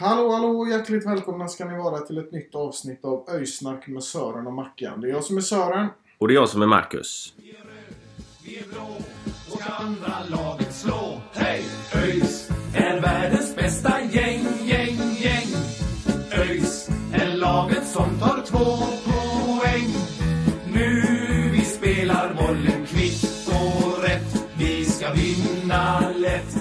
Hallå, hallå och hjärtligt välkomna ska ni vara till ett nytt avsnitt av Öjsnack med Sören och Mackan. Det är jag som är Sören. Och det är jag som är Marcus. Vi är blå och ska andra laget slå. Hej! ÖIS är världens bästa gäng, gäng, gäng. ÖIS är laget som tar två poäng. Nu vi spelar bollen kvitt och rätt. Vi ska vinna lätt.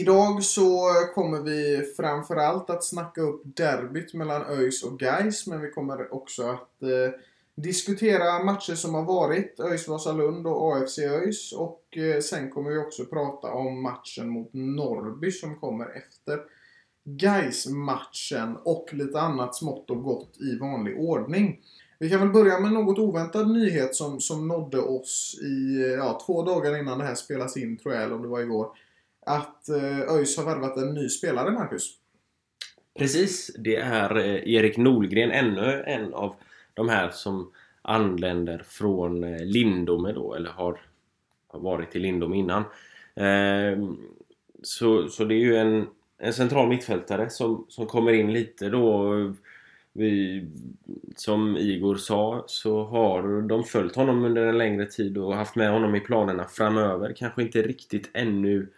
Idag så kommer vi framförallt att snacka upp derbyt mellan ÖIS och Gais, men vi kommer också att eh, diskutera matcher som har varit, ÖIS Vasalund och AFC ÖIS. Och eh, sen kommer vi också prata om matchen mot Norrby som kommer efter gais matchen och lite annat smått och gott i vanlig ordning. Vi kan väl börja med en något oväntad nyhet som, som nådde oss i ja, två dagar innan det här spelas in, tror jag, eller om det var igår. Att eh, ÖIS har värvat en ny spelare, Marcus. Precis, det är eh, Erik Nolgren, ännu en av de här som anländer från eh, Lindome då, eller har, varit i Lindome innan. Ehm, så, så det är ju en, en central mittfältare som, som kommer in lite då. Vi, som Igor sa så har de följt honom under en längre tid och haft med honom i planerna framöver. Kanske inte riktigt ännu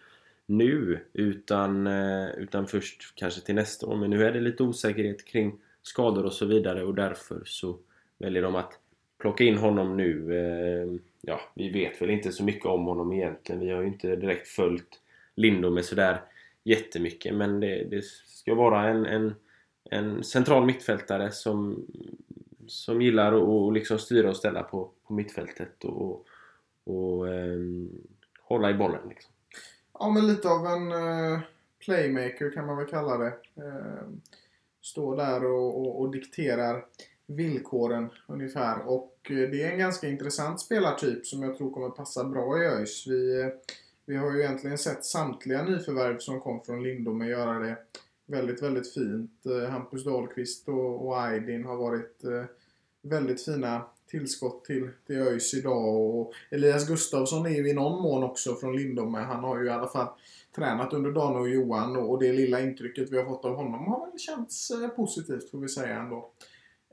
nu utan, eh, utan först kanske till nästa år. Men nu är det lite osäkerhet kring skador och så vidare och därför så väljer de att plocka in honom nu. Ehm, ja, vi vet väl inte så mycket om honom egentligen. Vi har ju inte direkt följt Lindome sådär jättemycket men det, det ska vara en, en, en central mittfältare som, som gillar att liksom styra och ställa på, på mittfältet och, och eh, hålla i bollen. Liksom. Ja, men lite av en eh, playmaker kan man väl kalla det. Eh, står där och, och, och dikterar villkoren ungefär. Och eh, det är en ganska intressant spelartyp som jag tror kommer passa bra i ÖIS. Vi, eh, vi har ju egentligen sett samtliga nyförvärv som kom från Lindome göra det väldigt, väldigt fint. Eh, Hampus Dahlqvist och, och Aydin har varit väldigt fina tillskott till, till ÖIS idag. Och Elias Gustafsson är ju i någon mån också från Lindome. Han har ju i alla fall tränat under Dan och Johan och det lilla intrycket vi har fått av honom har väl känts eh, positivt får vi säga ändå.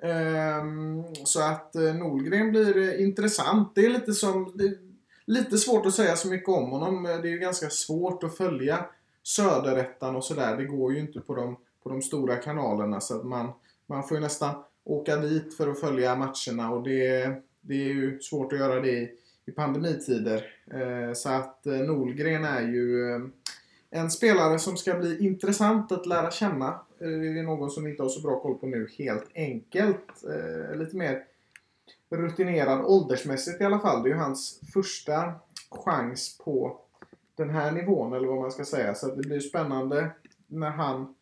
Ehm, så att eh, Nolgren blir eh, intressant. Det är lite som... Det är lite svårt att säga så mycket om honom. Det är ju ganska svårt att följa Söderettan och sådär. Det går ju inte på de, på de stora kanalerna så att man, man får ju nästan åka dit för att följa matcherna och det, det är ju svårt att göra det i, i pandemitider. Eh, så att eh, Nolgren är ju eh, en spelare som ska bli intressant att lära känna. Eh, Det är någon som vi inte har så bra koll på nu, helt enkelt. Eh, lite mer rutinerad åldersmässigt i alla fall. Det är ju hans första chans på den här nivån, eller vad man ska säga. Så att det blir spännande när han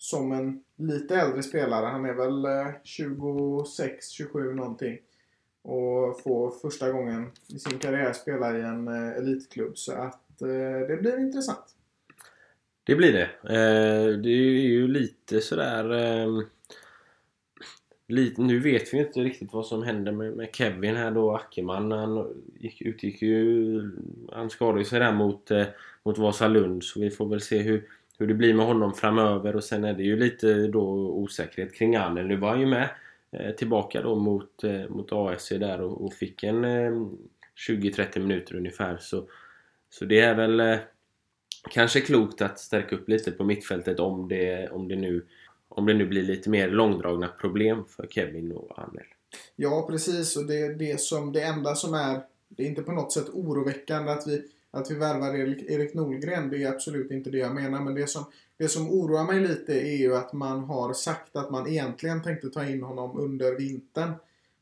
som en lite äldre spelare, han är väl eh, 26, 27 någonting. Och får första gången i sin karriär spela i en eh, elitklubb. Så att eh, det blir intressant. Det blir det. Det är ju lite sådär... Ehm, lite, nu vet vi ju inte riktigt vad som händer med, med Kevin här då, Ackerman. Han gick, utgick ju... Han skadade sig där mot, eh, mot Vasalund så vi får väl se hur, hur det blir med honom framöver. Och sen är det ju lite då osäkerhet kring Anel Nu var han ju med eh, tillbaka då mot, eh, mot AFC där och, och fick en eh, 20-30 minuter ungefär. Så, så det är väl eh, kanske klokt att stärka upp lite på mittfältet om det, om det, nu, om det nu blir lite mer långdragna problem för Kevin och Anel Ja, precis. Och det, är det, som, det enda som är... Det är inte på något sätt oroväckande att vi, att vi värvar Erik, Erik Nolgren. Det är absolut inte det jag menar. Men det som, det som oroar mig lite är ju att man har sagt att man egentligen tänkte ta in honom under vintern.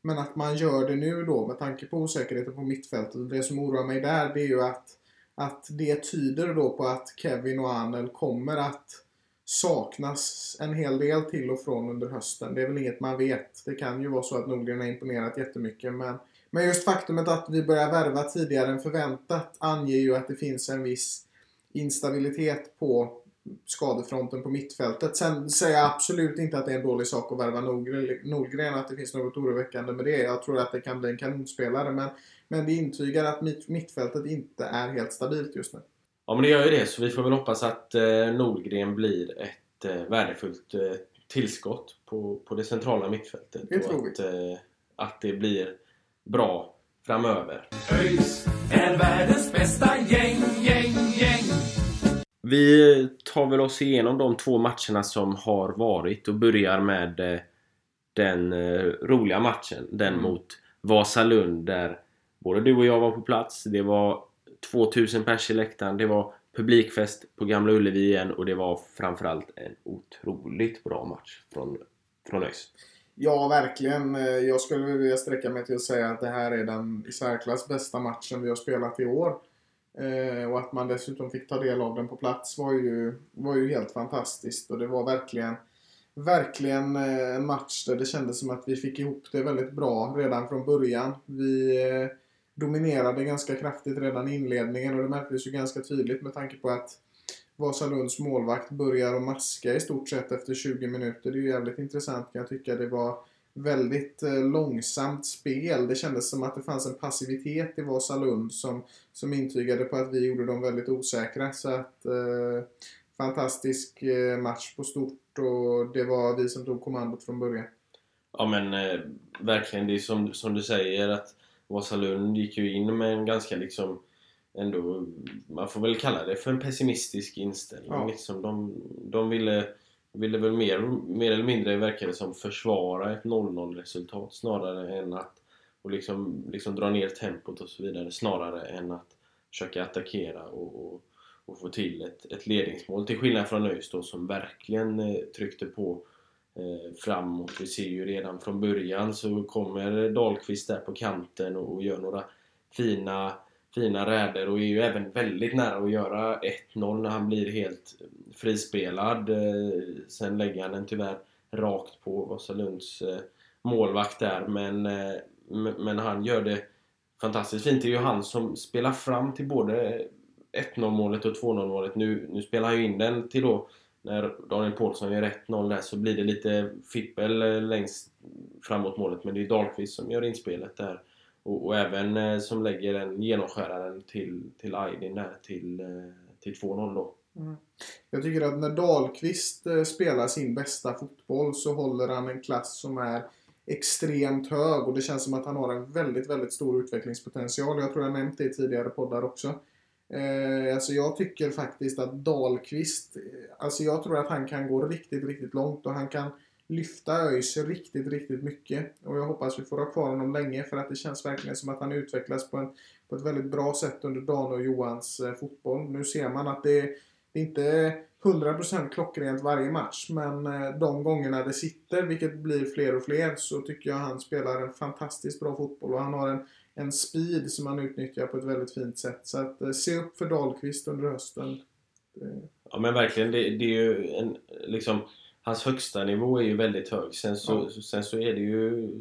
Men att man gör det nu då med tanke på osäkerheten på mittfältet. Det som oroar mig där det är ju att, att det tyder då på att Kevin och Anel kommer att saknas en hel del till och från under hösten. Det är väl inget man vet. Det kan ju vara så att Nordgren har imponerat jättemycket men, men just faktumet att vi börjar värva tidigare än förväntat anger ju att det finns en viss instabilitet på skadefronten på mittfältet. Sen säger jag absolut inte att det är en dålig sak att värva Nordgren, att det finns något oroväckande med det. Jag tror att det kan bli en kanonspelare men, men det intygar att mittfältet inte är helt stabilt just nu. Ja men det gör ju det så vi får väl hoppas att eh, Nordgren blir ett eh, värdefullt eh, tillskott på, på det centrala mittfältet. Det tror vi. Att, eh, att det blir bra framöver. ÖIS är världens bästa gäng, gäng, gäng. Vi tar väl oss igenom de två matcherna som har varit och börjar med eh, den eh, roliga matchen. Den Mm. mot Vasalund där både du och jag var på plats. Det var 2000 pers i läktaren. Det var publikfest på Gamla Ullevi igen och det var framförallt en otroligt bra match från, från ÖIS. Ja, verkligen. Eh, jag skulle vilja sträcka mig till att säga att det här är den i särklass bästa matchen vi har spelat i år. Eh, och att man dessutom fick ta del av den på plats var ju, var ju helt fantastiskt. Och det var verkligen, verkligen eh, en match där det kändes som att vi fick ihop det väldigt bra redan från början. Vi eh, dominerade ganska kraftigt redan i inledningen och det märktes ju ganska tydligt med tanke på att Vasalunds målvakt börjar att maska i stort sett efter 20 minuter. Det är ju jävligt intressant kan jag tycka. Det var väldigt eh, långsamt spel. Det kändes som att det fanns en passivitet i Vasalund som, som intygade på att vi gjorde dem väldigt osäkra. Så att eh, fantastisk eh, match på stort och det var vi som tog kommandot från början. Ja men eh, verkligen, det är som, som du säger att Vasalund gick ju in med en ganska liksom ändå, man får väl kalla det för en pessimistisk inställning. Ja. Liksom de, de ville, ville väl mer, mer eller mindre verkade som försvara ett 0-0 resultat snarare än att och liksom, liksom dra ner tempot och så vidare snarare än att försöka attackera och, och, och få till ett, ett ledningsmål. Till skillnad från ÖIS då som verkligen eh, tryckte på eh, framåt. Vi ser ju redan från början så kommer Dahlqvist där på kanten och, och gör några fina, fina räder och är ju även väldigt nära att göra 1-0 när han blir helt frispelad. Eh, sen lägger han den tyvärr rakt på Vasalunds eh, målvakt där men, eh, men han gör det fantastiskt fint. Det är ju han som spelar fram till både 1-0 målet och 2-0 målet. Nu, nu spelar han ju in den till då när Daniel Paulsson gör 1-0 där så blir det lite fippel längst framåt målet men det är Dahlqvist som gör inspelet där. Och, och även eh, som lägger en genomskäraren till, till Aydin där till, eh, till 2-0 då. Mm. Jag tycker att när Dahlqvist eh, spelar sin bästa fotboll så håller han en klass som är extremt hög och det känns som att han har en väldigt, väldigt stor utvecklingspotential. Jag tror jag nämnt det i tidigare poddar också. Eh, alltså jag tycker faktiskt att Dahlqvist, eh, alltså jag tror att han kan gå riktigt, riktigt långt och han kan lyfta ÖIS riktigt, riktigt mycket. Och jag hoppas vi får ha kvar honom länge för att det känns verkligen som att han utvecklas på, en, på ett väldigt bra sätt under Dan och Johans eh, fotboll. Nu ser man att det, det är inte 100% klockrent varje match, men eh, de gångerna det sitter, vilket blir fler och fler, så tycker jag han spelar en fantastiskt bra fotboll och han har en, en speed som han utnyttjar på ett väldigt fint sätt. Så att eh, se upp för Dahlqvist under hösten. Det, Ja men verkligen, det, det är ju en liksom Hans högsta nivå är ju väldigt hög. Sen så, Ja. sen så är det ju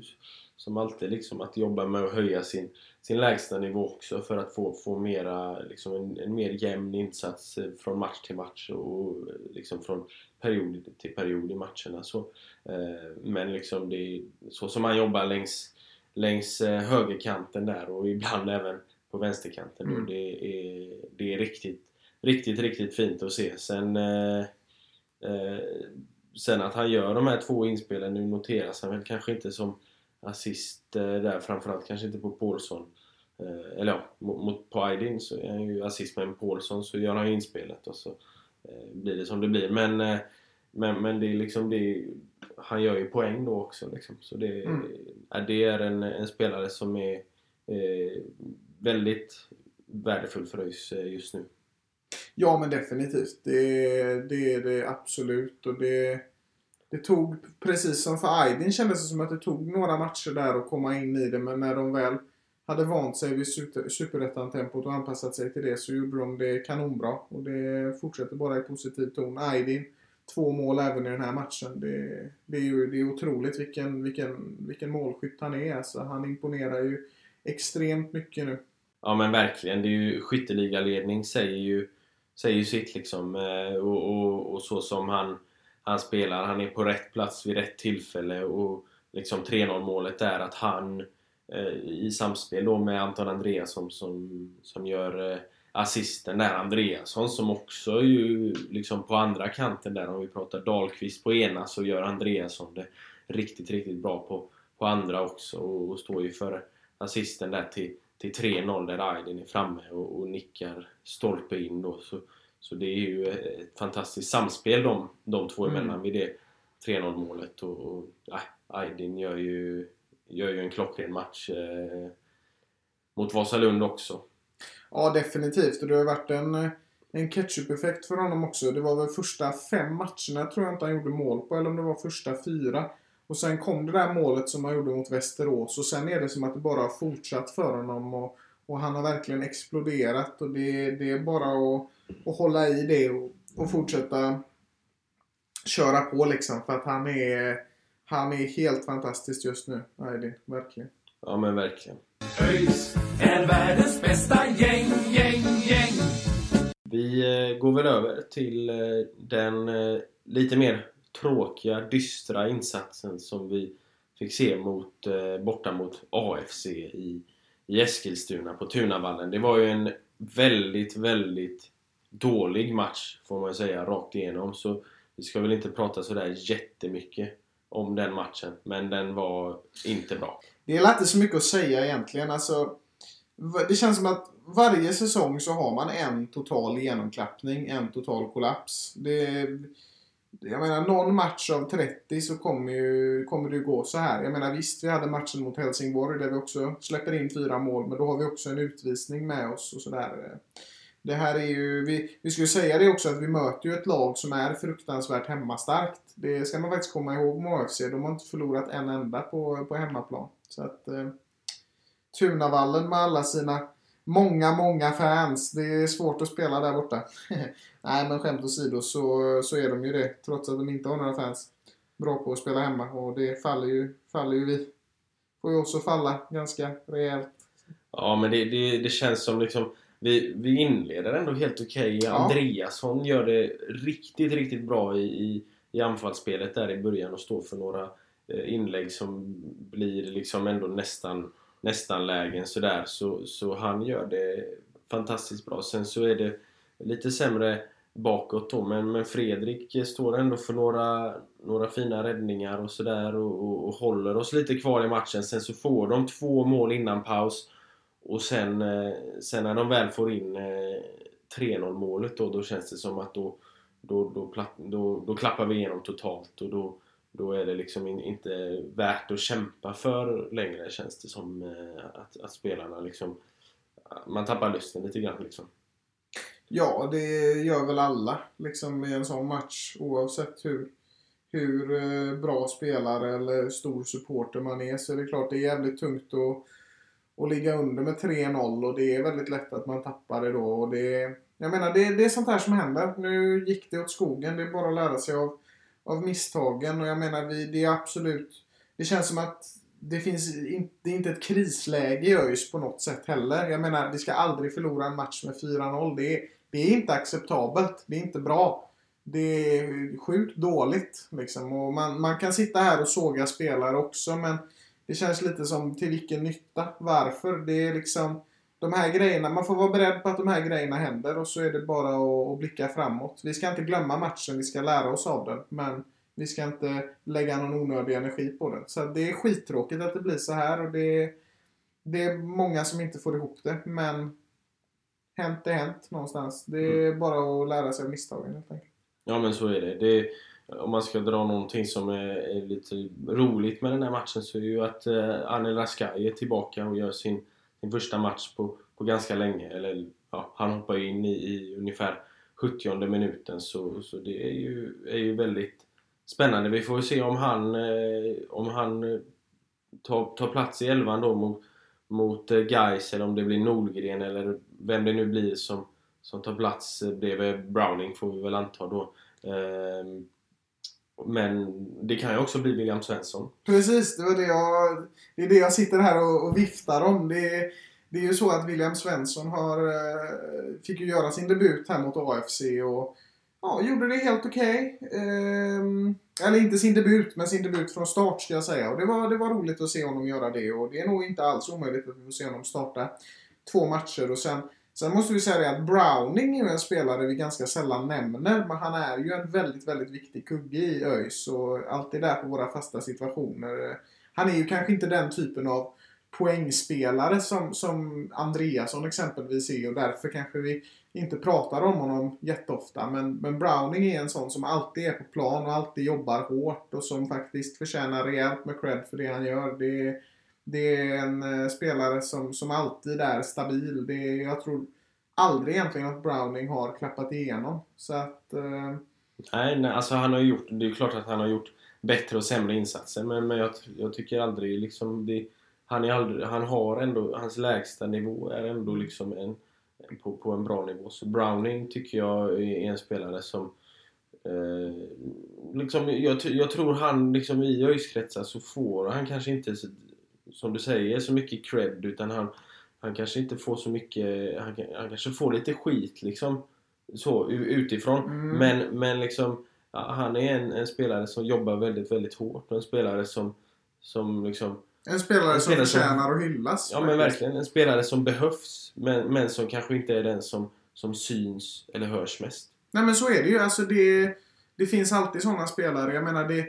som alltid liksom att jobba med att höja sin, sin lägsta nivå också för att få, få mera, liksom en, en mer jämn insats eh, från match till match och eh, liksom från period till period i matcherna. Så, eh, men liksom det är så som man jobbar längs, längs eh, högerkanten där och ibland även på vänsterkanten. Mm. Och det, är, det är riktigt, riktigt, riktigt fint att se. Sen eh, Eh, sen att han gör de här två inspelen, nu noteras han väl kanske inte som assist eh, där, framförallt kanske inte på Paulsson. Eh, eller ja, mot, mot på Aydin så är han ju assist med en Paulsson så gör han ju inspelet och så eh, blir det som det blir. Men, eh, men, men det är liksom det, han gör ju poäng då också liksom. Så det, Mm. ja, det är en, en spelare som är väldigt värdefull för eh, just nu. Ja, men definitivt. Det, det är det absolut. Och det, det tog, precis som för Aydin kändes det som att det tog några matcher där att komma in i det. Men när de väl hade vant sig vid superettan-tempot och anpassat sig till det så gjorde de det kanonbra. Och det fortsätter bara i positiv ton. Aydin, två mål även i den här matchen. Det, det är ju det är otroligt vilken, vilken, vilken målskytt han är. Alltså, han imponerar ju extremt mycket nu. Ja men verkligen. Det är ju skytteligaledning säger ju, säger ju sitt liksom. Eh, och, och, och så som han, han spelar. Han är på rätt plats vid rätt tillfälle och liksom 3-0 målet är att han eh, i samspel då med Anton Andreasson som, som gör eh, assisten där. Andreasson som också ju liksom på andra kanten där om vi pratar Dahlqvist på ena så gör Andreasson det riktigt, riktigt bra på, på andra också och, och står ju för assisten där till, till 3-0 där Aydin är framme och, och nickar stolpe in då. Så, så det är ju ett fantastiskt samspel de, de två Mm. emellan vid det 3-0 målet och, och äh, Aydin gör ju, gör ju en klockren match eh, mot Vasalund också. Ja, definitivt. Och det har varit en, en ketchup-effekt för honom också. Det var väl första fem matcherna tror jag inte han gjorde mål på, eller om det var första fyra. Och sen kom det där målet som han gjorde mot Västerås och sen är det som att det bara har fortsatt för honom. Och, och han har verkligen exploderat och det, det är bara att, att hålla i det och, och fortsätta köra på liksom. För att han är, han är helt fantastisk just nu, Aydin. Verkligen. Ja men verkligen. ÖIS är världens bästa gäng, gäng, gäng. Vi eh, går väl över till eh, den eh, lite mer tråkiga, dystra insatsen som vi fick se mot, eh, borta mot AFC i, i Eskilstuna på Tunavallen. Det var ju en väldigt, väldigt dålig match får man säga rakt igenom. Så vi ska väl inte prata sådär jättemycket om den matchen. Men den var inte bra. Det är inte så mycket att säga egentligen. Alltså, det känns som att varje säsong så har man en total genomklappning, en total kollaps. Det, jag menar, någon match av 30 så kommer, ju, kommer det ju gå så här. Jag menar visst, vi hade matchen mot Helsingborg där vi också släpper in fyra mål, men då har vi också en utvisning med oss och sådär. Det här är ju, vi, vi skulle säga det också att vi möter ju ett lag som är fruktansvärt hemmastarkt. Det ska man faktiskt komma ihåg med AFC. De har inte förlorat en enda på, på hemmaplan. Så att eh, Tunavallen med alla sina många, många fans. Det är svårt att spela där borta. Nej, men skämt åsido så, så är de ju det. Trots att de inte har några fans. Bra på att spela hemma och det faller ju, faller ju vi. Får ju också falla ganska rejält. Ja, men det, det, det känns som liksom vi, vi inleder ändå helt okej. Ja. Andreasson gör det riktigt, riktigt bra i, i, i anfallsspelet där i början och står för några eh, inlägg som blir liksom ändå nästan, nästan lägen sådär. Så, så han gör det fantastiskt bra. Sen så är det lite sämre bakåt då, men, men Fredrik står ändå för några, några fina räddningar och sådär och, och, och håller oss lite kvar i matchen. Sen så får de två mål innan paus och sen, eh, sen när de väl får in eh, 3-0 målet då, då känns det som att då, då, då, då, då klappar vi igenom totalt och då, då är det liksom inte värt att kämpa för längre känns det som eh, att, att spelarna liksom man tappar lusten lite grann liksom. Ja, det gör väl alla liksom i en sån match oavsett hur, hur eh, bra spelare eller stor supporter man är så är det klart det är jävligt tungt att, att ligga under med 3-0 och det är väldigt lätt att man tappar det då. Och det, jag menar, det, det är sånt här som händer. Nu gick det åt skogen. Det är bara att lära sig av, av misstagen och jag menar, vi, det är absolut... Det känns som att det finns in, det är inte ett krisläge i ÖIS på något sätt heller. Jag menar, vi ska aldrig förlora en match med 4-0. Det är, det är inte acceptabelt. Det är inte bra. Det är sjukt dåligt. Liksom. Och man, man kan sitta här och såga spelare också men det känns lite som till vilken nytta? Varför? Det är liksom de här grejerna, man får vara beredd på att de här grejerna händer och så är det bara att, att blicka framåt. Vi ska inte glömma matchen, vi ska lära oss av den. Men vi ska inte lägga någon onödig energi på den. Så det är skittråkigt att det blir så här och det är, det är många som inte får ihop det. Men hänt är hänt någonstans. Det är bara att lära sig av misstagen helt enkelt. Ja men så är det. det om man ska dra någonting som är, är lite roligt med den här matchen så är ju att eh, Anel Raskai är tillbaka och gör sin, sin första match på, på ganska länge. Eller, ja, han hoppar ju in i, i ungefär 70 minuten så, så det är ju, är ju väldigt spännande. Vi får ju se om han, eh, om han eh, tar, tar plats i elvan då mot, mot eh, Gais eller om det blir Nordgren eller vem det nu blir som, som tar plats eh, bredvid Browning får vi väl anta då. Eh, men det kan ju också bli William Svensson. Precis, det var det jag... Det är det jag sitter här och, och viftar om. Det, är- det är ju så att William Svensson har, eh, fick ju göra sin debut här mot AFC och ja, gjorde det helt okej. Ehm, eller inte sin debut, men sin debut från start ska jag säga. Och det var, det var roligt att se honom göra det och det är nog inte alls omöjligt att vi får se honom starta två matcher och sen Sen måste vi säga det att Browning är ju en spelare vi ganska sällan nämner, men han är ju en väldigt, väldigt viktig kugge i ÖIS och alltid där på våra fasta situationer. Han är ju kanske inte den typen av poängspelare som, som Andreasson exempelvis är och därför kanske vi inte pratar om honom jätteofta. Men, men Browning är en sån som alltid är på plan och alltid jobbar hårt och som faktiskt förtjänar rejält med cred för det han gör. Det, det är en eh, spelare som, som alltid är stabil. Det är, jag tror aldrig egentligen att Browning har klappat igenom. Så att... Eh, Nej, nej alltså han har gjort, det är klart att han har gjort bättre och sämre insatser men, men jag, jag tycker aldrig liksom det, han, är aldrig, han har ändå, hans lägsta nivå är ändå liksom en, på, på en bra nivå. Så Browning tycker jag är en spelare som eh, liksom, jag, jag tror han liksom i ÖIS-kretsar så får han kanske inte så- som du säger så mycket cred utan han, han kanske inte får så mycket, han, han kanske får lite skit liksom så utifrån Mm. men, men liksom han är en, en spelare som jobbar väldigt, väldigt hårt och en spelare som, som liksom en spelare En som spelare som- förtjänar att hyllas. Ja men verkligen en spelare som behövs men, men som kanske inte är den som, som syns eller hörs mest. Nej men så är det ju. Alltså det, det finns alltid sådana spelare. Jag menar det,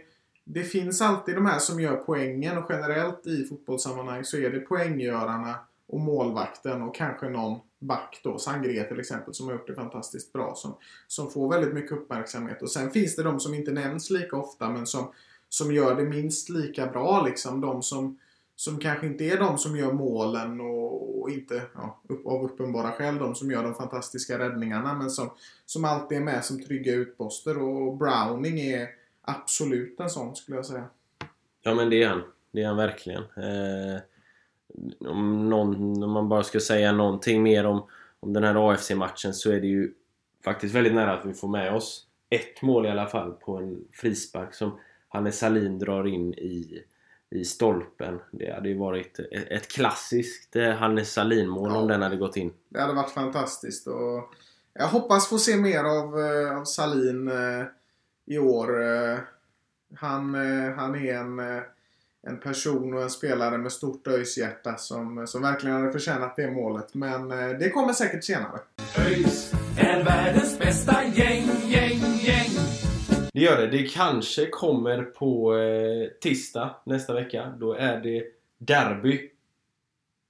det finns alltid de här som gör poängen och generellt i fotbollssammanhang så är det poänggörarna och målvakten och kanske någon back då, Sangré till exempel, som har gjort det fantastiskt bra. Som, som får väldigt mycket uppmärksamhet. Och sen finns det de som inte nämns lika ofta men som, som gör det minst lika bra liksom. De som, som kanske inte är de som gör målen och, och inte, ja, upp, av uppenbara skäl, de som gör de fantastiska räddningarna men som, som alltid är med som trygga utposter och Browning är absolut en sån skulle jag säga. Ja men det är han. Det är han verkligen. Eh, om, någon, om man bara ska säga någonting mer om, om den här AFC-matchen så är det ju faktiskt väldigt nära att vi får med oss ett mål i alla fall på en frispark som Hannes Salin drar in i, i stolpen. Det hade ju varit ett, klassiskt eh, Hannes Salin-mål Ja. om den hade gått in. Det hade varit fantastiskt och jag hoppas få se mer av, eh, av Salin eh, i år. Eh, han, eh, han är en, eh, en person och en spelare med stort öjshjärta som, som verkligen hade förtjänat det målet. Men det kommer säkert senare. ÖIS är världens bästa gäng, gäng, gäng. Det gör det. Det kanske kommer på eh, tisdag nästa vecka. Då är det derby.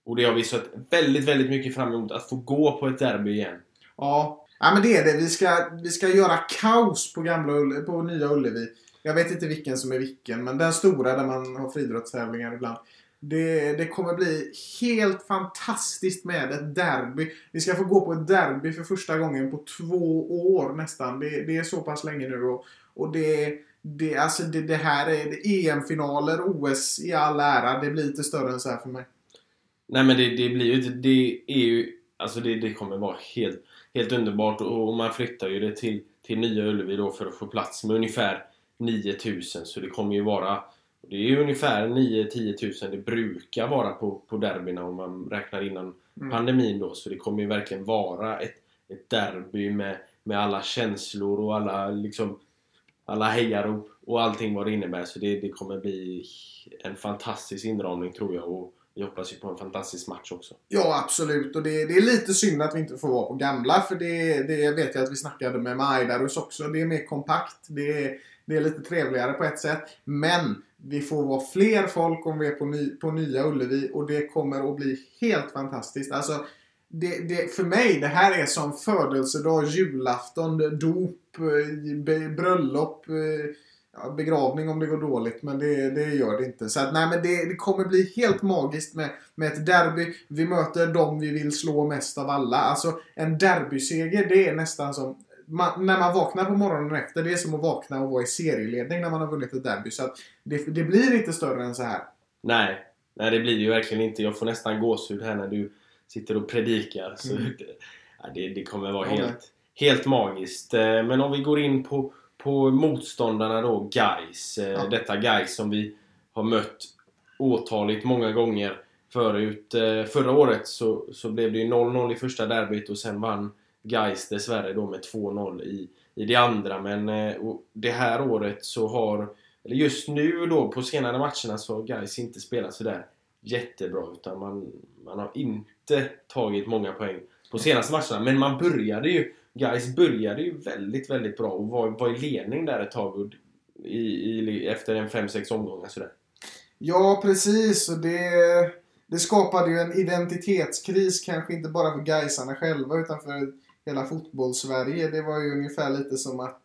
Och det har vi sett väldigt, väldigt mycket fram emot. Att få gå på ett derby igen. Ja, ja men det är det. Vi ska, vi ska göra kaos på, gamla Ulle, på Nya Ullevi. Jag vet inte vilken som är vilken, men den stora där man har friidrottstävlingar ibland. Det, det kommer bli helt fantastiskt med ett derby. Vi ska få gå på ett derby för första gången på två år nästan. Det, det är så pass länge nu. Och, och det, det, alltså det, det här är EM-finaler, OS i all ära. Det blir inte större än så här för mig. Nej men det, det blir ju inte... Det är ju... Alltså det, det kommer vara helt, helt underbart. Och, man flyttar ju det till, till Nya Ullevi då för att få plats med ungefär 9000. Så det kommer ju vara... Det är ju ungefär 9-10 tusen det brukar vara på, på derbyna om man räknar innan Mm. pandemin då. Så det kommer ju verkligen vara ett, ett derby med, med alla känslor och alla liksom alla hejarop och allting vad det innebär. Så det, det kommer bli en fantastisk inramning tror jag. Och vi hoppas ju på en fantastisk match också. Ja, absolut. Och det, det är lite synd att vi inte får vara på gamla. För det, det vet jag att vi snackade med Majdarus också. Det är mer kompakt. Det är, det är lite trevligare på ett sätt. Men vi får vara fler folk om vi är på, ny, på nya Ullevi. Och det kommer att bli helt fantastiskt. Alltså, det, det, för mig, det här är som födelsedag, julafton, dop, eh, bröllop. Eh, begravning om det går dåligt, men det, det gör det inte. Så att, nej, men det, det kommer bli helt magiskt med, med ett derby. Vi möter dem vi vill slå mest av alla. Alltså, en derbyseger, det är nästan som... Man, när man vaknar på morgonen efter, det är som att vakna och vara i serieledning när man har vunnit ett derby. Så det, det blir inte större än så här. Nej, Nej, det blir det ju verkligen inte. Jag får nästan gåshud här när du sitter och predikar. Så Mm. det, det, kommer vara Ja, helt, helt magiskt. Eh, Men om vi går in på, på motståndarna då, Guys. Eh, Ja. Detta Guys som vi har mött åtaligt många gånger förut. Eh, Förra året så, så blev det ju 0-0 i första derbyt och sen vann Guys dessvärre då med 2-0 i, i det andra. Men eh, det här året så har, eller just nu då på senare matcherna så har Guys inte spelat sådär jättebra utan man, man har inte tagit många poäng på senaste matcherna. Men man började ju, Guys började ju väldigt, väldigt bra och var, var i ledning där ett tag i, i, efter en 5-6 omgångar sådär. Ja, precis. Och det, det skapade ju en identitetskris, kanske inte bara för Gaisarna själva utan för hela fotbollssverige. Det var ju ungefär lite som att,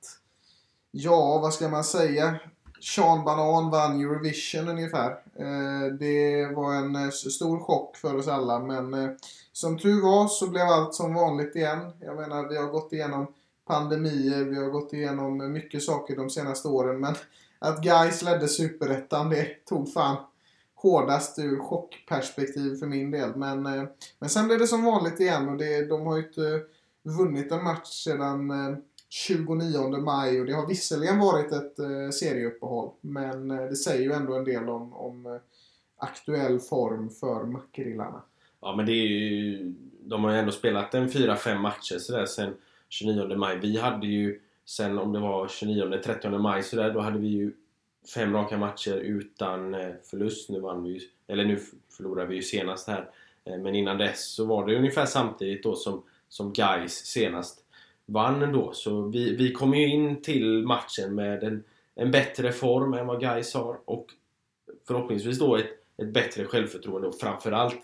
ja, vad ska man säga? Sean Banan vann Eurovision ungefär. Eh, det var en eh, stor chock för oss alla, men eh, som tur var så blev allt som vanligt igen. Jag menar, vi har gått igenom pandemier, vi har gått igenom mycket saker de senaste åren, men att Gais ledde Superettan, det tog fan hårdast ur chockperspektiv för min del. Men, men sen blev det som vanligt igen och det, de har ju inte vunnit en match sedan 29 maj och det har visserligen varit ett eh, serieuppehåll men eh, det säger ju ändå en del om, om eh, aktuell form för Makrillarna. Ja men det är ju, de har ju ändå spelat en 4-5 matcher sådär sen 29 maj. Vi hade ju sen om det var 29-30 maj sådär, då hade vi ju fem raka matcher utan eh, förlust. Nu vann vi ju, eller nu förlorade vi ju senast här. Eh, Men innan dess så var det ungefär samtidigt då som, som Gais senast vann då. Så vi, vi kom ju in till matchen med en, en bättre form än vad Gais har och förhoppningsvis då ett, ett bättre självförtroende och framförallt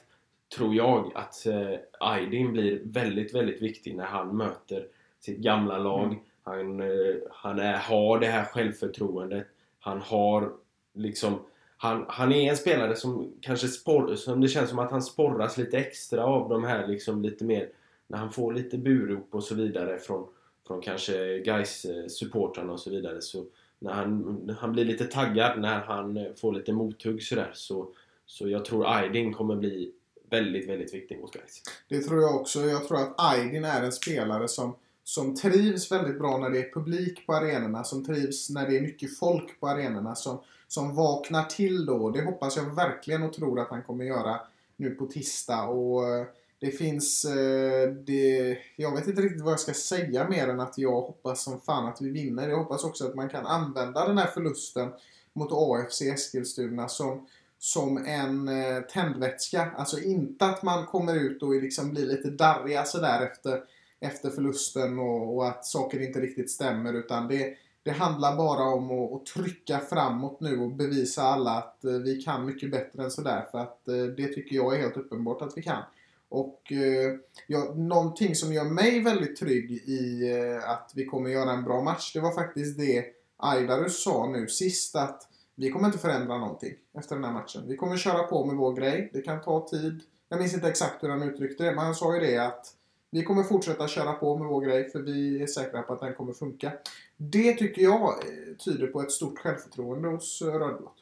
tror jag att eh, Aydin blir väldigt, väldigt viktig när han möter sitt gamla lag. Mm. Han, eh, han är, har det här självförtroendet. Han har liksom han, han är en spelare som kanske spor, som det känns som att han sporras lite extra av de här liksom lite mer när han får lite burop och så vidare från, från kanske guys supportrarna och så vidare så när han, han blir lite taggad när han får lite mothugg sådär så, så jag tror Aydin kommer bli väldigt, väldigt viktig mot guys. Det tror jag också. Jag tror att Aydin är en spelare som, som trivs väldigt bra när det är publik på arenorna. Som trivs när det är mycket folk på arenorna. Som, som vaknar till då. Det hoppas jag verkligen och tror att han kommer göra nu på tisdag. Och eh, det finns... eh, Det, jag vet inte riktigt vad jag ska säga mer än att jag hoppas som fan att vi vinner. Jag hoppas också att man kan använda den här förlusten mot AFC Eskilstuna som som en eh, tändvätska. Alltså inte att man kommer ut och liksom blir lite darriga sådär efter, efter förlusten och, och att saker inte riktigt stämmer. Utan det, det handlar bara om att, att trycka framåt nu och bevisa alla att eh, vi kan mycket bättre än sådär. För att eh, det tycker jag är helt uppenbart att vi kan. Och eh, ja, någonting som gör mig väldigt trygg i eh, att vi kommer göra en bra match, det var faktiskt det Aidarus sa nu sist att vi kommer inte förändra någonting efter den här matchen. Vi kommer köra på med vår grej. Det kan ta tid. Jag minns inte exakt hur han uttryckte det, men han sa ju det att vi kommer fortsätta köra på med vår grej för vi är säkra på att den kommer funka. Det tycker jag eh, tyder på ett stort självförtroende hos eh, Rödblått.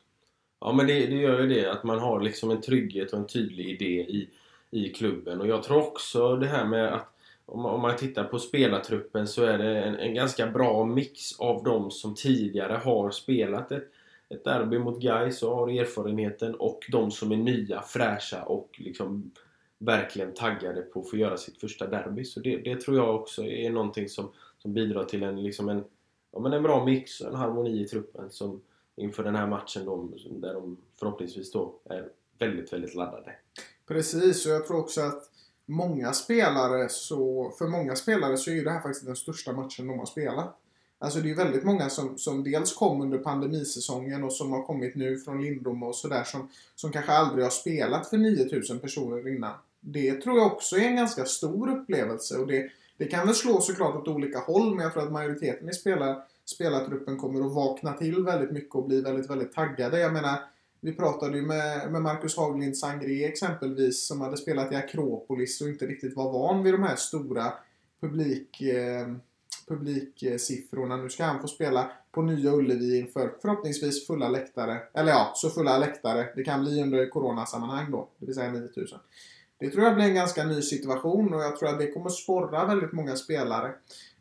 Ja men det, det gör ju det att man har liksom en trygghet och en tydlig idé i, i klubben. Och jag tror också det här med att om man, om man tittar på spelartruppen så är det en, en ganska bra mix av de som tidigare har spelat ett, ett derby mot Gais och har erfarenheten och de som är nya, fräscha och liksom verkligen taggade på att få göra sitt första derby. Så det, det tror jag också är någonting som, som bidrar till en, liksom en, ja, men en bra mix och en harmoni i truppen som inför den här matchen då, där de förhoppningsvis då är väldigt, väldigt laddade. Precis, och jag tror också att många spelare så, för många spelare så är ju det här faktiskt den största matchen de har spelat. Alltså det är ju väldigt många som, som dels kom under pandemisäsongen och som har kommit nu från Lindom och sådär som, som kanske aldrig har spelat för 9000 personer innan. Det tror jag också är en ganska stor upplevelse och det, det kan väl slå såklart åt olika håll men jag tror att majoriteten i spelar, spelartruppen kommer att vakna till väldigt mycket och bli väldigt, väldigt taggade. Jag menar, vi pratade ju med, med Marcus Haglind Sangré exempelvis som hade spelat i Akropolis och inte riktigt var van vid de här stora publik, eh, publiksiffrorna. Nu ska han få spela på Nya Ullevi inför förhoppningsvis fulla läktare. Eller ja, så fulla läktare. Det kan bli under coronasammanhang då. Det vill säga 9000. Det tror jag blir en ganska ny situation och jag tror att det kommer sporra väldigt många spelare.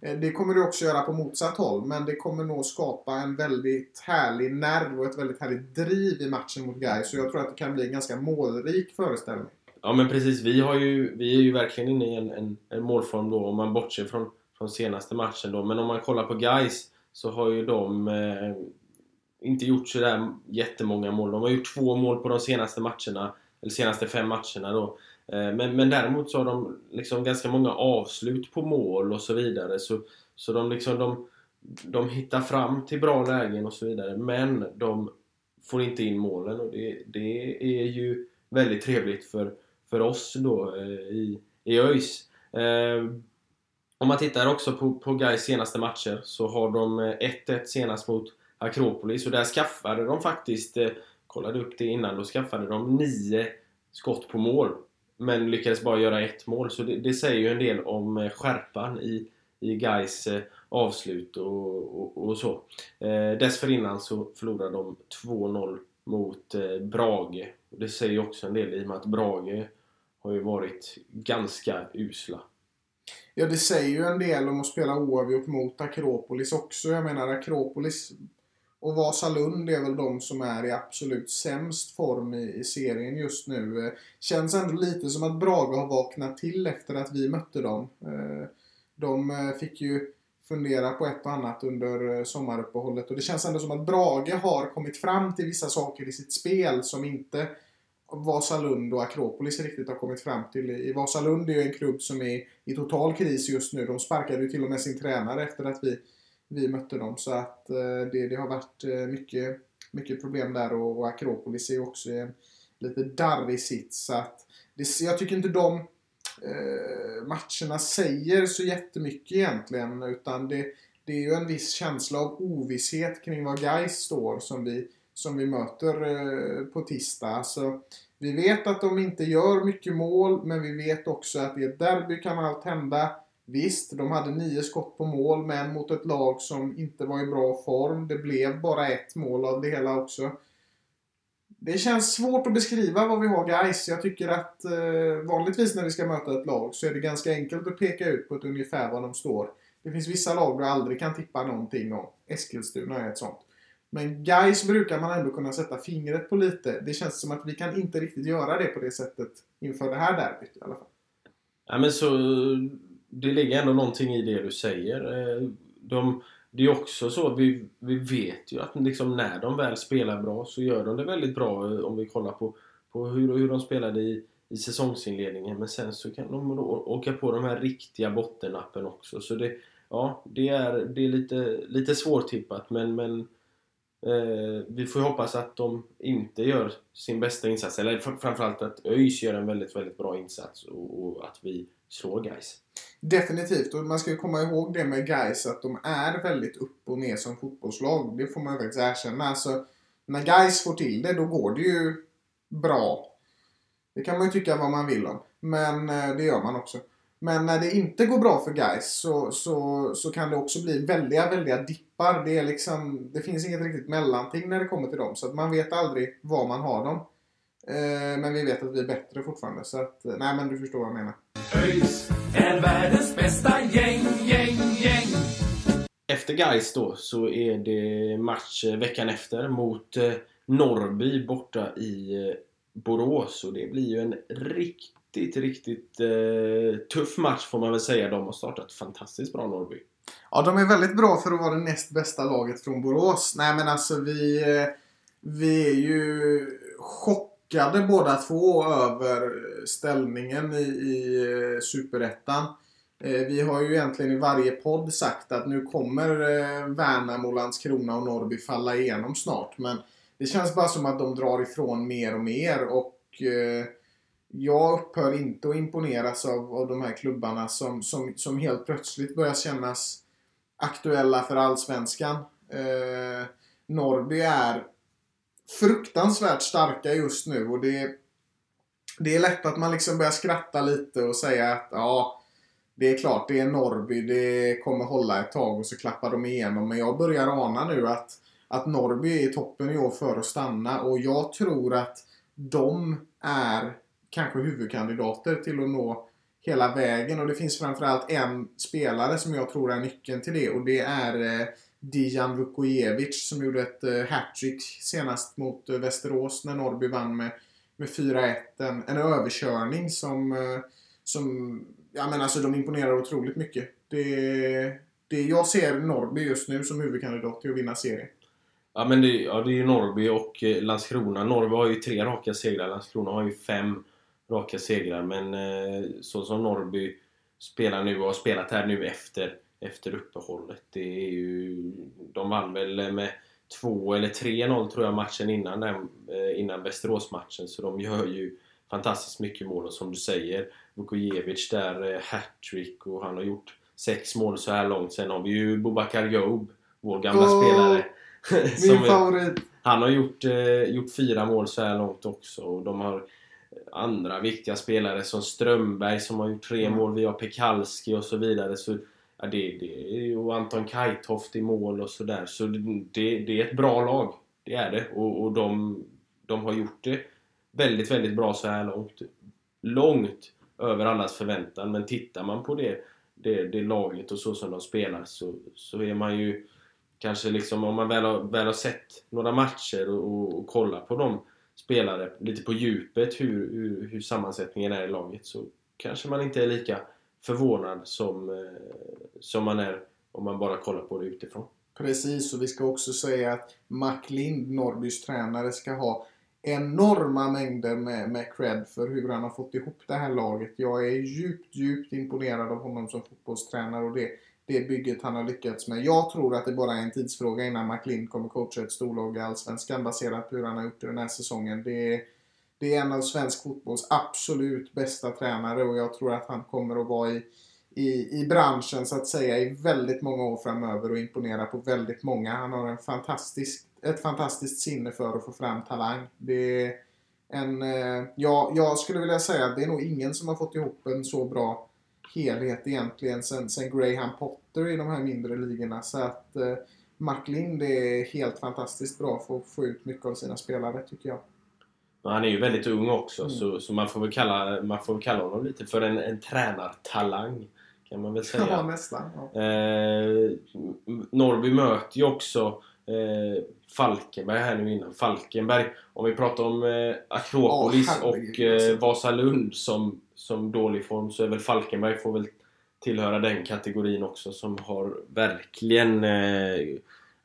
Eh, det kommer det också göra på motsatt håll, men det kommer nog skapa en väldigt härlig nerv och ett väldigt härligt driv i matchen mot Gais. Så jag tror att det kan bli en ganska målrik föreställning. Ja men precis, vi, har ju, vi är ju verkligen inne i en, en, en målform då om man bortser från, från senaste matchen då. Men om man kollar på Gais så har ju de eh, inte gjort sådär jättemånga mål. De har gjort två mål på de senaste matcherna, eller senaste fem matcherna då. Eh, men, men däremot så har de liksom ganska många avslut på mål och så vidare. Så, så de, liksom, de, de hittar fram till bra lägen och så vidare. Men de får inte in målen och det, det är ju väldigt trevligt för, för oss då eh, i, i ÖIS. Eh, om man tittar också på, på Gais senaste matcher så har de eh, 1-1 senast mot Akropolis och där skaffade de faktiskt, kollade upp det innan, då skaffade de 9 skott på mål. Men lyckades bara göra ett mål. Så det, det säger ju en del om eh, skärpan i, i Gais eh, avslut och, och, och så. Eh, dessförinnan så förlorade de 2-0 mot eh, Brage. Det säger ju också en del i och med att Brage har ju varit ganska usla. Ja, det säger ju en del om att spela oavgjort mot Akropolis också. Jag menar Akropolis och Vasalund är väl de som är i absolut sämst form i, i, serien just nu. Eh, känns ändå lite som att Brage har vaknat till efter att vi mötte dem. Eh, de eh, fick ju fundera på ett och annat under sommaruppehållet och det känns ändå som att Brage har kommit fram till vissa saker i sitt spel som inte Vasalund och Akropolis riktigt har kommit fram till. I Vasalund är ju en klubb som är i total kris just nu. De sparkade ju till och med sin tränare efter att vi vi mötte dem. Så att eh, det, det har varit eh, mycket, mycket problem där och, och Akropolis är ju också i en lite darrig sits. Så att det, jag tycker inte de eh, matcherna säger så jättemycket egentligen. Utan det, det är ju en viss känsla av ovisshet kring var Gais står som vi, som vi möter eh, på tisdag. Alltså, vi vet att de inte gör mycket mål, men vi vet också att i ett derby kan allt hända. Visst, de hade nio skott på mål, men mot ett lag som inte var i bra form. Det blev bara ett mål av det hela också. Det känns svårt att beskriva vad vi har guys. Jag tycker att eh, vanligtvis när vi ska möta ett lag så är det ganska enkelt att peka ut på ett ungefär var de står. Det finns vissa lag du aldrig kan tippa någonting om. Eskilstuna är ett sånt. Men guys brukar man ändå kunna sätta fingret på lite. Det känns som att vi kan inte riktigt göra det på det sättet inför det här derbyt i alla fall. Ja men så det ligger ändå någonting i det du säger. Eh, de, det är också så, vi, vi vet ju att liksom när de väl spelar bra så gör de det väldigt bra eh, om vi kollar på, på hur, hur de spelade i, i säsongsinledningen. Men sen så kan de då åka på de här riktiga bottennappen också. Så det, ja, det är, det är lite, lite svårtippat men, men eh, vi får ju hoppas att de inte gör sin bästa insats. Eller framförallt att ÖIS gör en väldigt, väldigt bra insats och, och att vi slår guys. Definitivt, och man ska ju komma ihåg det med guys att de är väldigt upp och ner som fotbollslag. Det får man ju faktiskt erkänna. Alltså, när guys får till det, då går det ju bra. Det kan man ju tycka vad man vill om. Men eh, det gör man också. Men när det inte går bra för guys så, så, så kan det också bli väldiga, väldiga dippar. Det, är liksom, det finns inget riktigt mellanting när det kommer till dem. Så att man vet aldrig var man har dem. Eh, men vi vet att vi är bättre fortfarande. Så att, eh, nej men du förstår vad jag menar. ÖIS är världens bästa gäng, gäng, gäng. Efter Gais då så är det match eh, veckan efter mot Norrby borta i Borås. Och det blir ju en riktigt, riktigt eh, tuff match får man väl säga. De har startat fantastiskt bra Norrby. Ja, de är väldigt bra för att vara det näst bästa laget från Borås. Nej men alltså vi, vi är ju chockade chockade båda två över ställningen i, i eh, Superettan. Eh, vi har ju egentligen i varje podd sagt att nu kommer eh, Värnamo, Landskrona och Norrby falla igenom snart. Men det känns bara som att de drar ifrån mer och mer och jag upphör inte att imponeras av, av de här klubbarna som, som, som helt plötsligt börjar kännas aktuella för Allsvenskan. Eh, Norrby är fruktansvärt starka just nu och det, det är lätt att man liksom börjar skratta lite och säga att ja, det är klart, det är Norrby. Det kommer hålla ett tag och så klappar de igenom. Men jag börjar ana nu att, att Norrby är i toppen i år för att stanna. Och jag tror att de är kanske huvudkandidater till att nå hela vägen. Och det finns framförallt en spelare som jag tror är nyckeln till det. Och det är eh, Dijan Vukojevic som gjorde ett eh, hattrick senast mot eh, Västerås när Norrby vann med, med 4-1. En, en överkörning som, eh, som ja men alltså de imponerar otroligt mycket. Det, det, jag ser Norrby just nu som huvudkandidat till att vinna serien. Ja men det, ja, det är ju Norrby och Landskrona. Norrby har ju tre raka segrar. Landskrona har ju fem raka segrar. Men så som Norrby spelar nu och har spelat här nu efter, efter uppehållet. Det är ju, de vann väl med 2 eller 3-0 tror jag matchen innan, den, eh, innan Västerås-matchen. Så de gör ju fantastiskt mycket mål och som du säger Vukojevic där, eh, hattrick och han har gjort sex mål så här långt. Sen har vi ju Bobakar Job, vår gamla Åh, spelare. Min favorit! han har gjort, eh, gjort fyra mål så här långt också och de har andra viktiga spelare som Strömberg som har gjort tre Mm. mål. Vi har Pekalski och så vidare. Så, ja, det, det och Anton Kajtoft i mål och sådär. Så det, det är ett bra lag. Det är det. Och, och de, de har gjort det väldigt, väldigt bra så här långt. Långt över allas förväntan. Men tittar man på det, det, det laget och så som de spelar så, så är man ju kanske liksom om man väl har, väl har sett några matcher och, och, och kollar på de spelare lite på djupet hur, hur, hur sammansättningen är i laget så kanske man inte är lika förvånad som, eh, som man är om man bara kollar på det utifrån. Precis, och vi ska också säga att Mac Lind, Norrbys tränare, ska ha enorma mängder med, med cred för hur han har fått ihop det här laget. Jag är djupt, djupt imponerad av honom som fotbollstränare och det, det bygget han har lyckats med. Jag tror att det bara är en tidsfråga innan Mack Lind kommer coacha ett storlag i Allsvenskan baserat på hur han har gjort det den här säsongen. Det är, det är en av svensk fotbolls absolut bästa tränare och jag tror att han kommer att vara i i, i branschen så att säga i väldigt många år framöver och imponera på väldigt många. Han har en fantastisk, ett fantastiskt sinne för att få fram talang. Det är en, eh, ja, jag skulle vilja säga att det är nog ingen som har fått ihop en så bra helhet egentligen sen, sen Graham Potter i de här mindre ligorna. Så att eh, Mark Lind är helt fantastiskt bra för att få ut mycket av sina spelare tycker jag. Men han är ju väldigt ung också Mm. så, så man, får väl kalla, man får kalla honom lite för en, en tränartalang kan man väl säga. Ja, nästan. Ja. Eh, Norrby möter ju också eh, Falkenberg här nu innan. Falkenberg, om vi pratar om eh, Akropolis herregud, och eh, alltså. Vasalund som, som dålig form så är väl Falkenberg får väl tillhöra den kategorin också som har verkligen eh,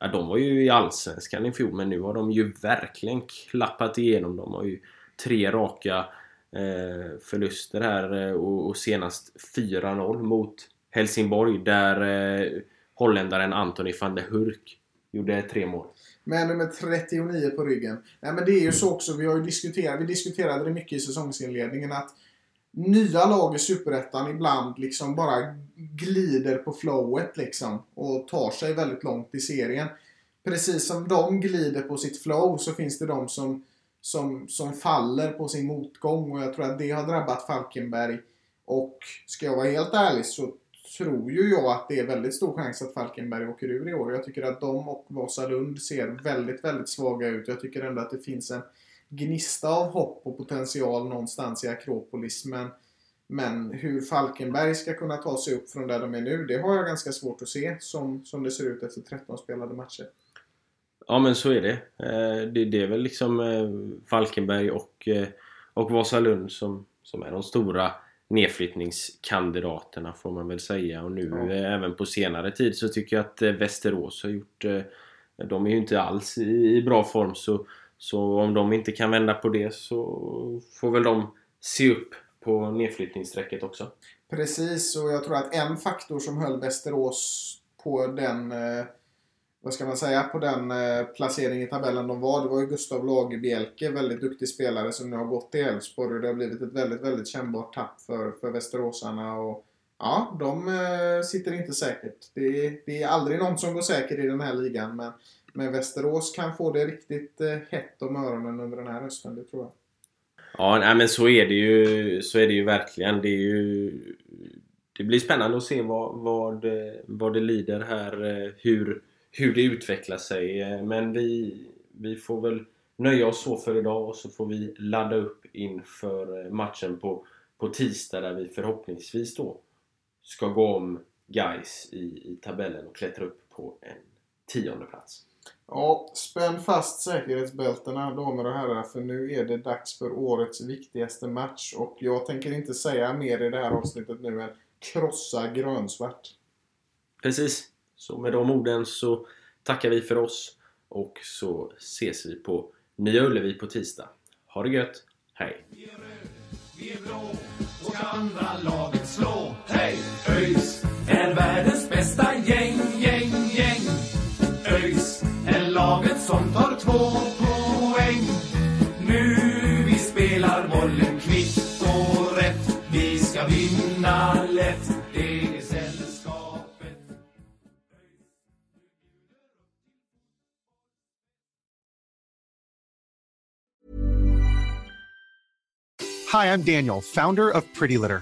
Ja, de var ju i Allsvenskan i fjol men nu har de ju verkligen klappat igenom. De har ju tre raka eh, förluster här eh, och, och senast 4-0 mot Helsingborg där eh, holländaren Anthony van der Hurk gjorde tre mål. Med nummer 39 på ryggen. Nej men det är ju så också, vi har ju diskuterat, vi diskuterade det mycket i säsongsinledningen att nya lag i Superettan ibland liksom bara glider på flowet liksom och tar sig väldigt långt i serien. Precis som de glider på sitt flow så finns det de som, som, som faller på sin motgång och jag tror att det har drabbat Falkenberg. Och ska jag vara helt ärlig så tror ju jag att det är väldigt stor chans att Falkenberg åker ur i år. Jag tycker att de och Vasalund ser väldigt, väldigt svaga ut. Jag tycker ändå att det finns en gnista av hopp och potential någonstans i Akropolis. Men, men hur Falkenberg ska kunna ta sig upp från där de är nu, det har jag ganska svårt att se som, som det ser ut efter 13 spelade matcher. Ja men så är det. Eh, det, det är väl liksom eh, Falkenberg och, eh, och Vasalund som, som är de stora nedflyttningskandidaterna får man väl säga. Och nu Ja. även på senare tid så tycker jag att Västerås har gjort... De är ju inte alls i, i bra form så, så om de inte kan vända på det så får väl de se upp på nedflyttningsstrecket också. Precis, och jag tror att en faktor som höll Västerås på den eh, vad ska man säga, på den eh, placering i tabellen de var. Det var ju Gustav Lagerbielke, väldigt duktig spelare som nu har gått till Elfsborg och det har blivit ett väldigt, väldigt kännbart tapp för, för västeråsarna. Och, ja, de eh, sitter inte säkert. Det, det är aldrig någon som går säker i den här ligan men, men Västerås kan få det riktigt eh, hett om öronen under den här hösten, det tror jag. Ja, nej, men så är det ju. Så är det ju verkligen. Det är ju... det blir spännande att se vad, vad, eh, vad det lider här. Eh, hur, hur det utvecklar sig. Eh, men vi, vi får väl nöja oss så för idag och så får vi ladda upp inför matchen på, på tisdag där vi förhoppningsvis då ska gå om guys i, i tabellen och klättra upp på en tionde plats. Ja, spänn fast säkerhetsbältena damer och herrar för nu är det dags för årets viktigaste match och jag tänker inte säga mer i det här avsnittet nu än krossa grönsvart. Precis. Så med de orden så tackar vi för oss och så ses vi på Nya Ullevi på tisdag. Ha det gött! Hej! Vi är blå och andra laget slå. Hej! ÖIS som tar två poäng. Nu vi spelar bollen kvitt och rätt. Vi ska vinna lätt. Det är sällskapet. Hi, I'm Daniel, founder of Pretty Litter.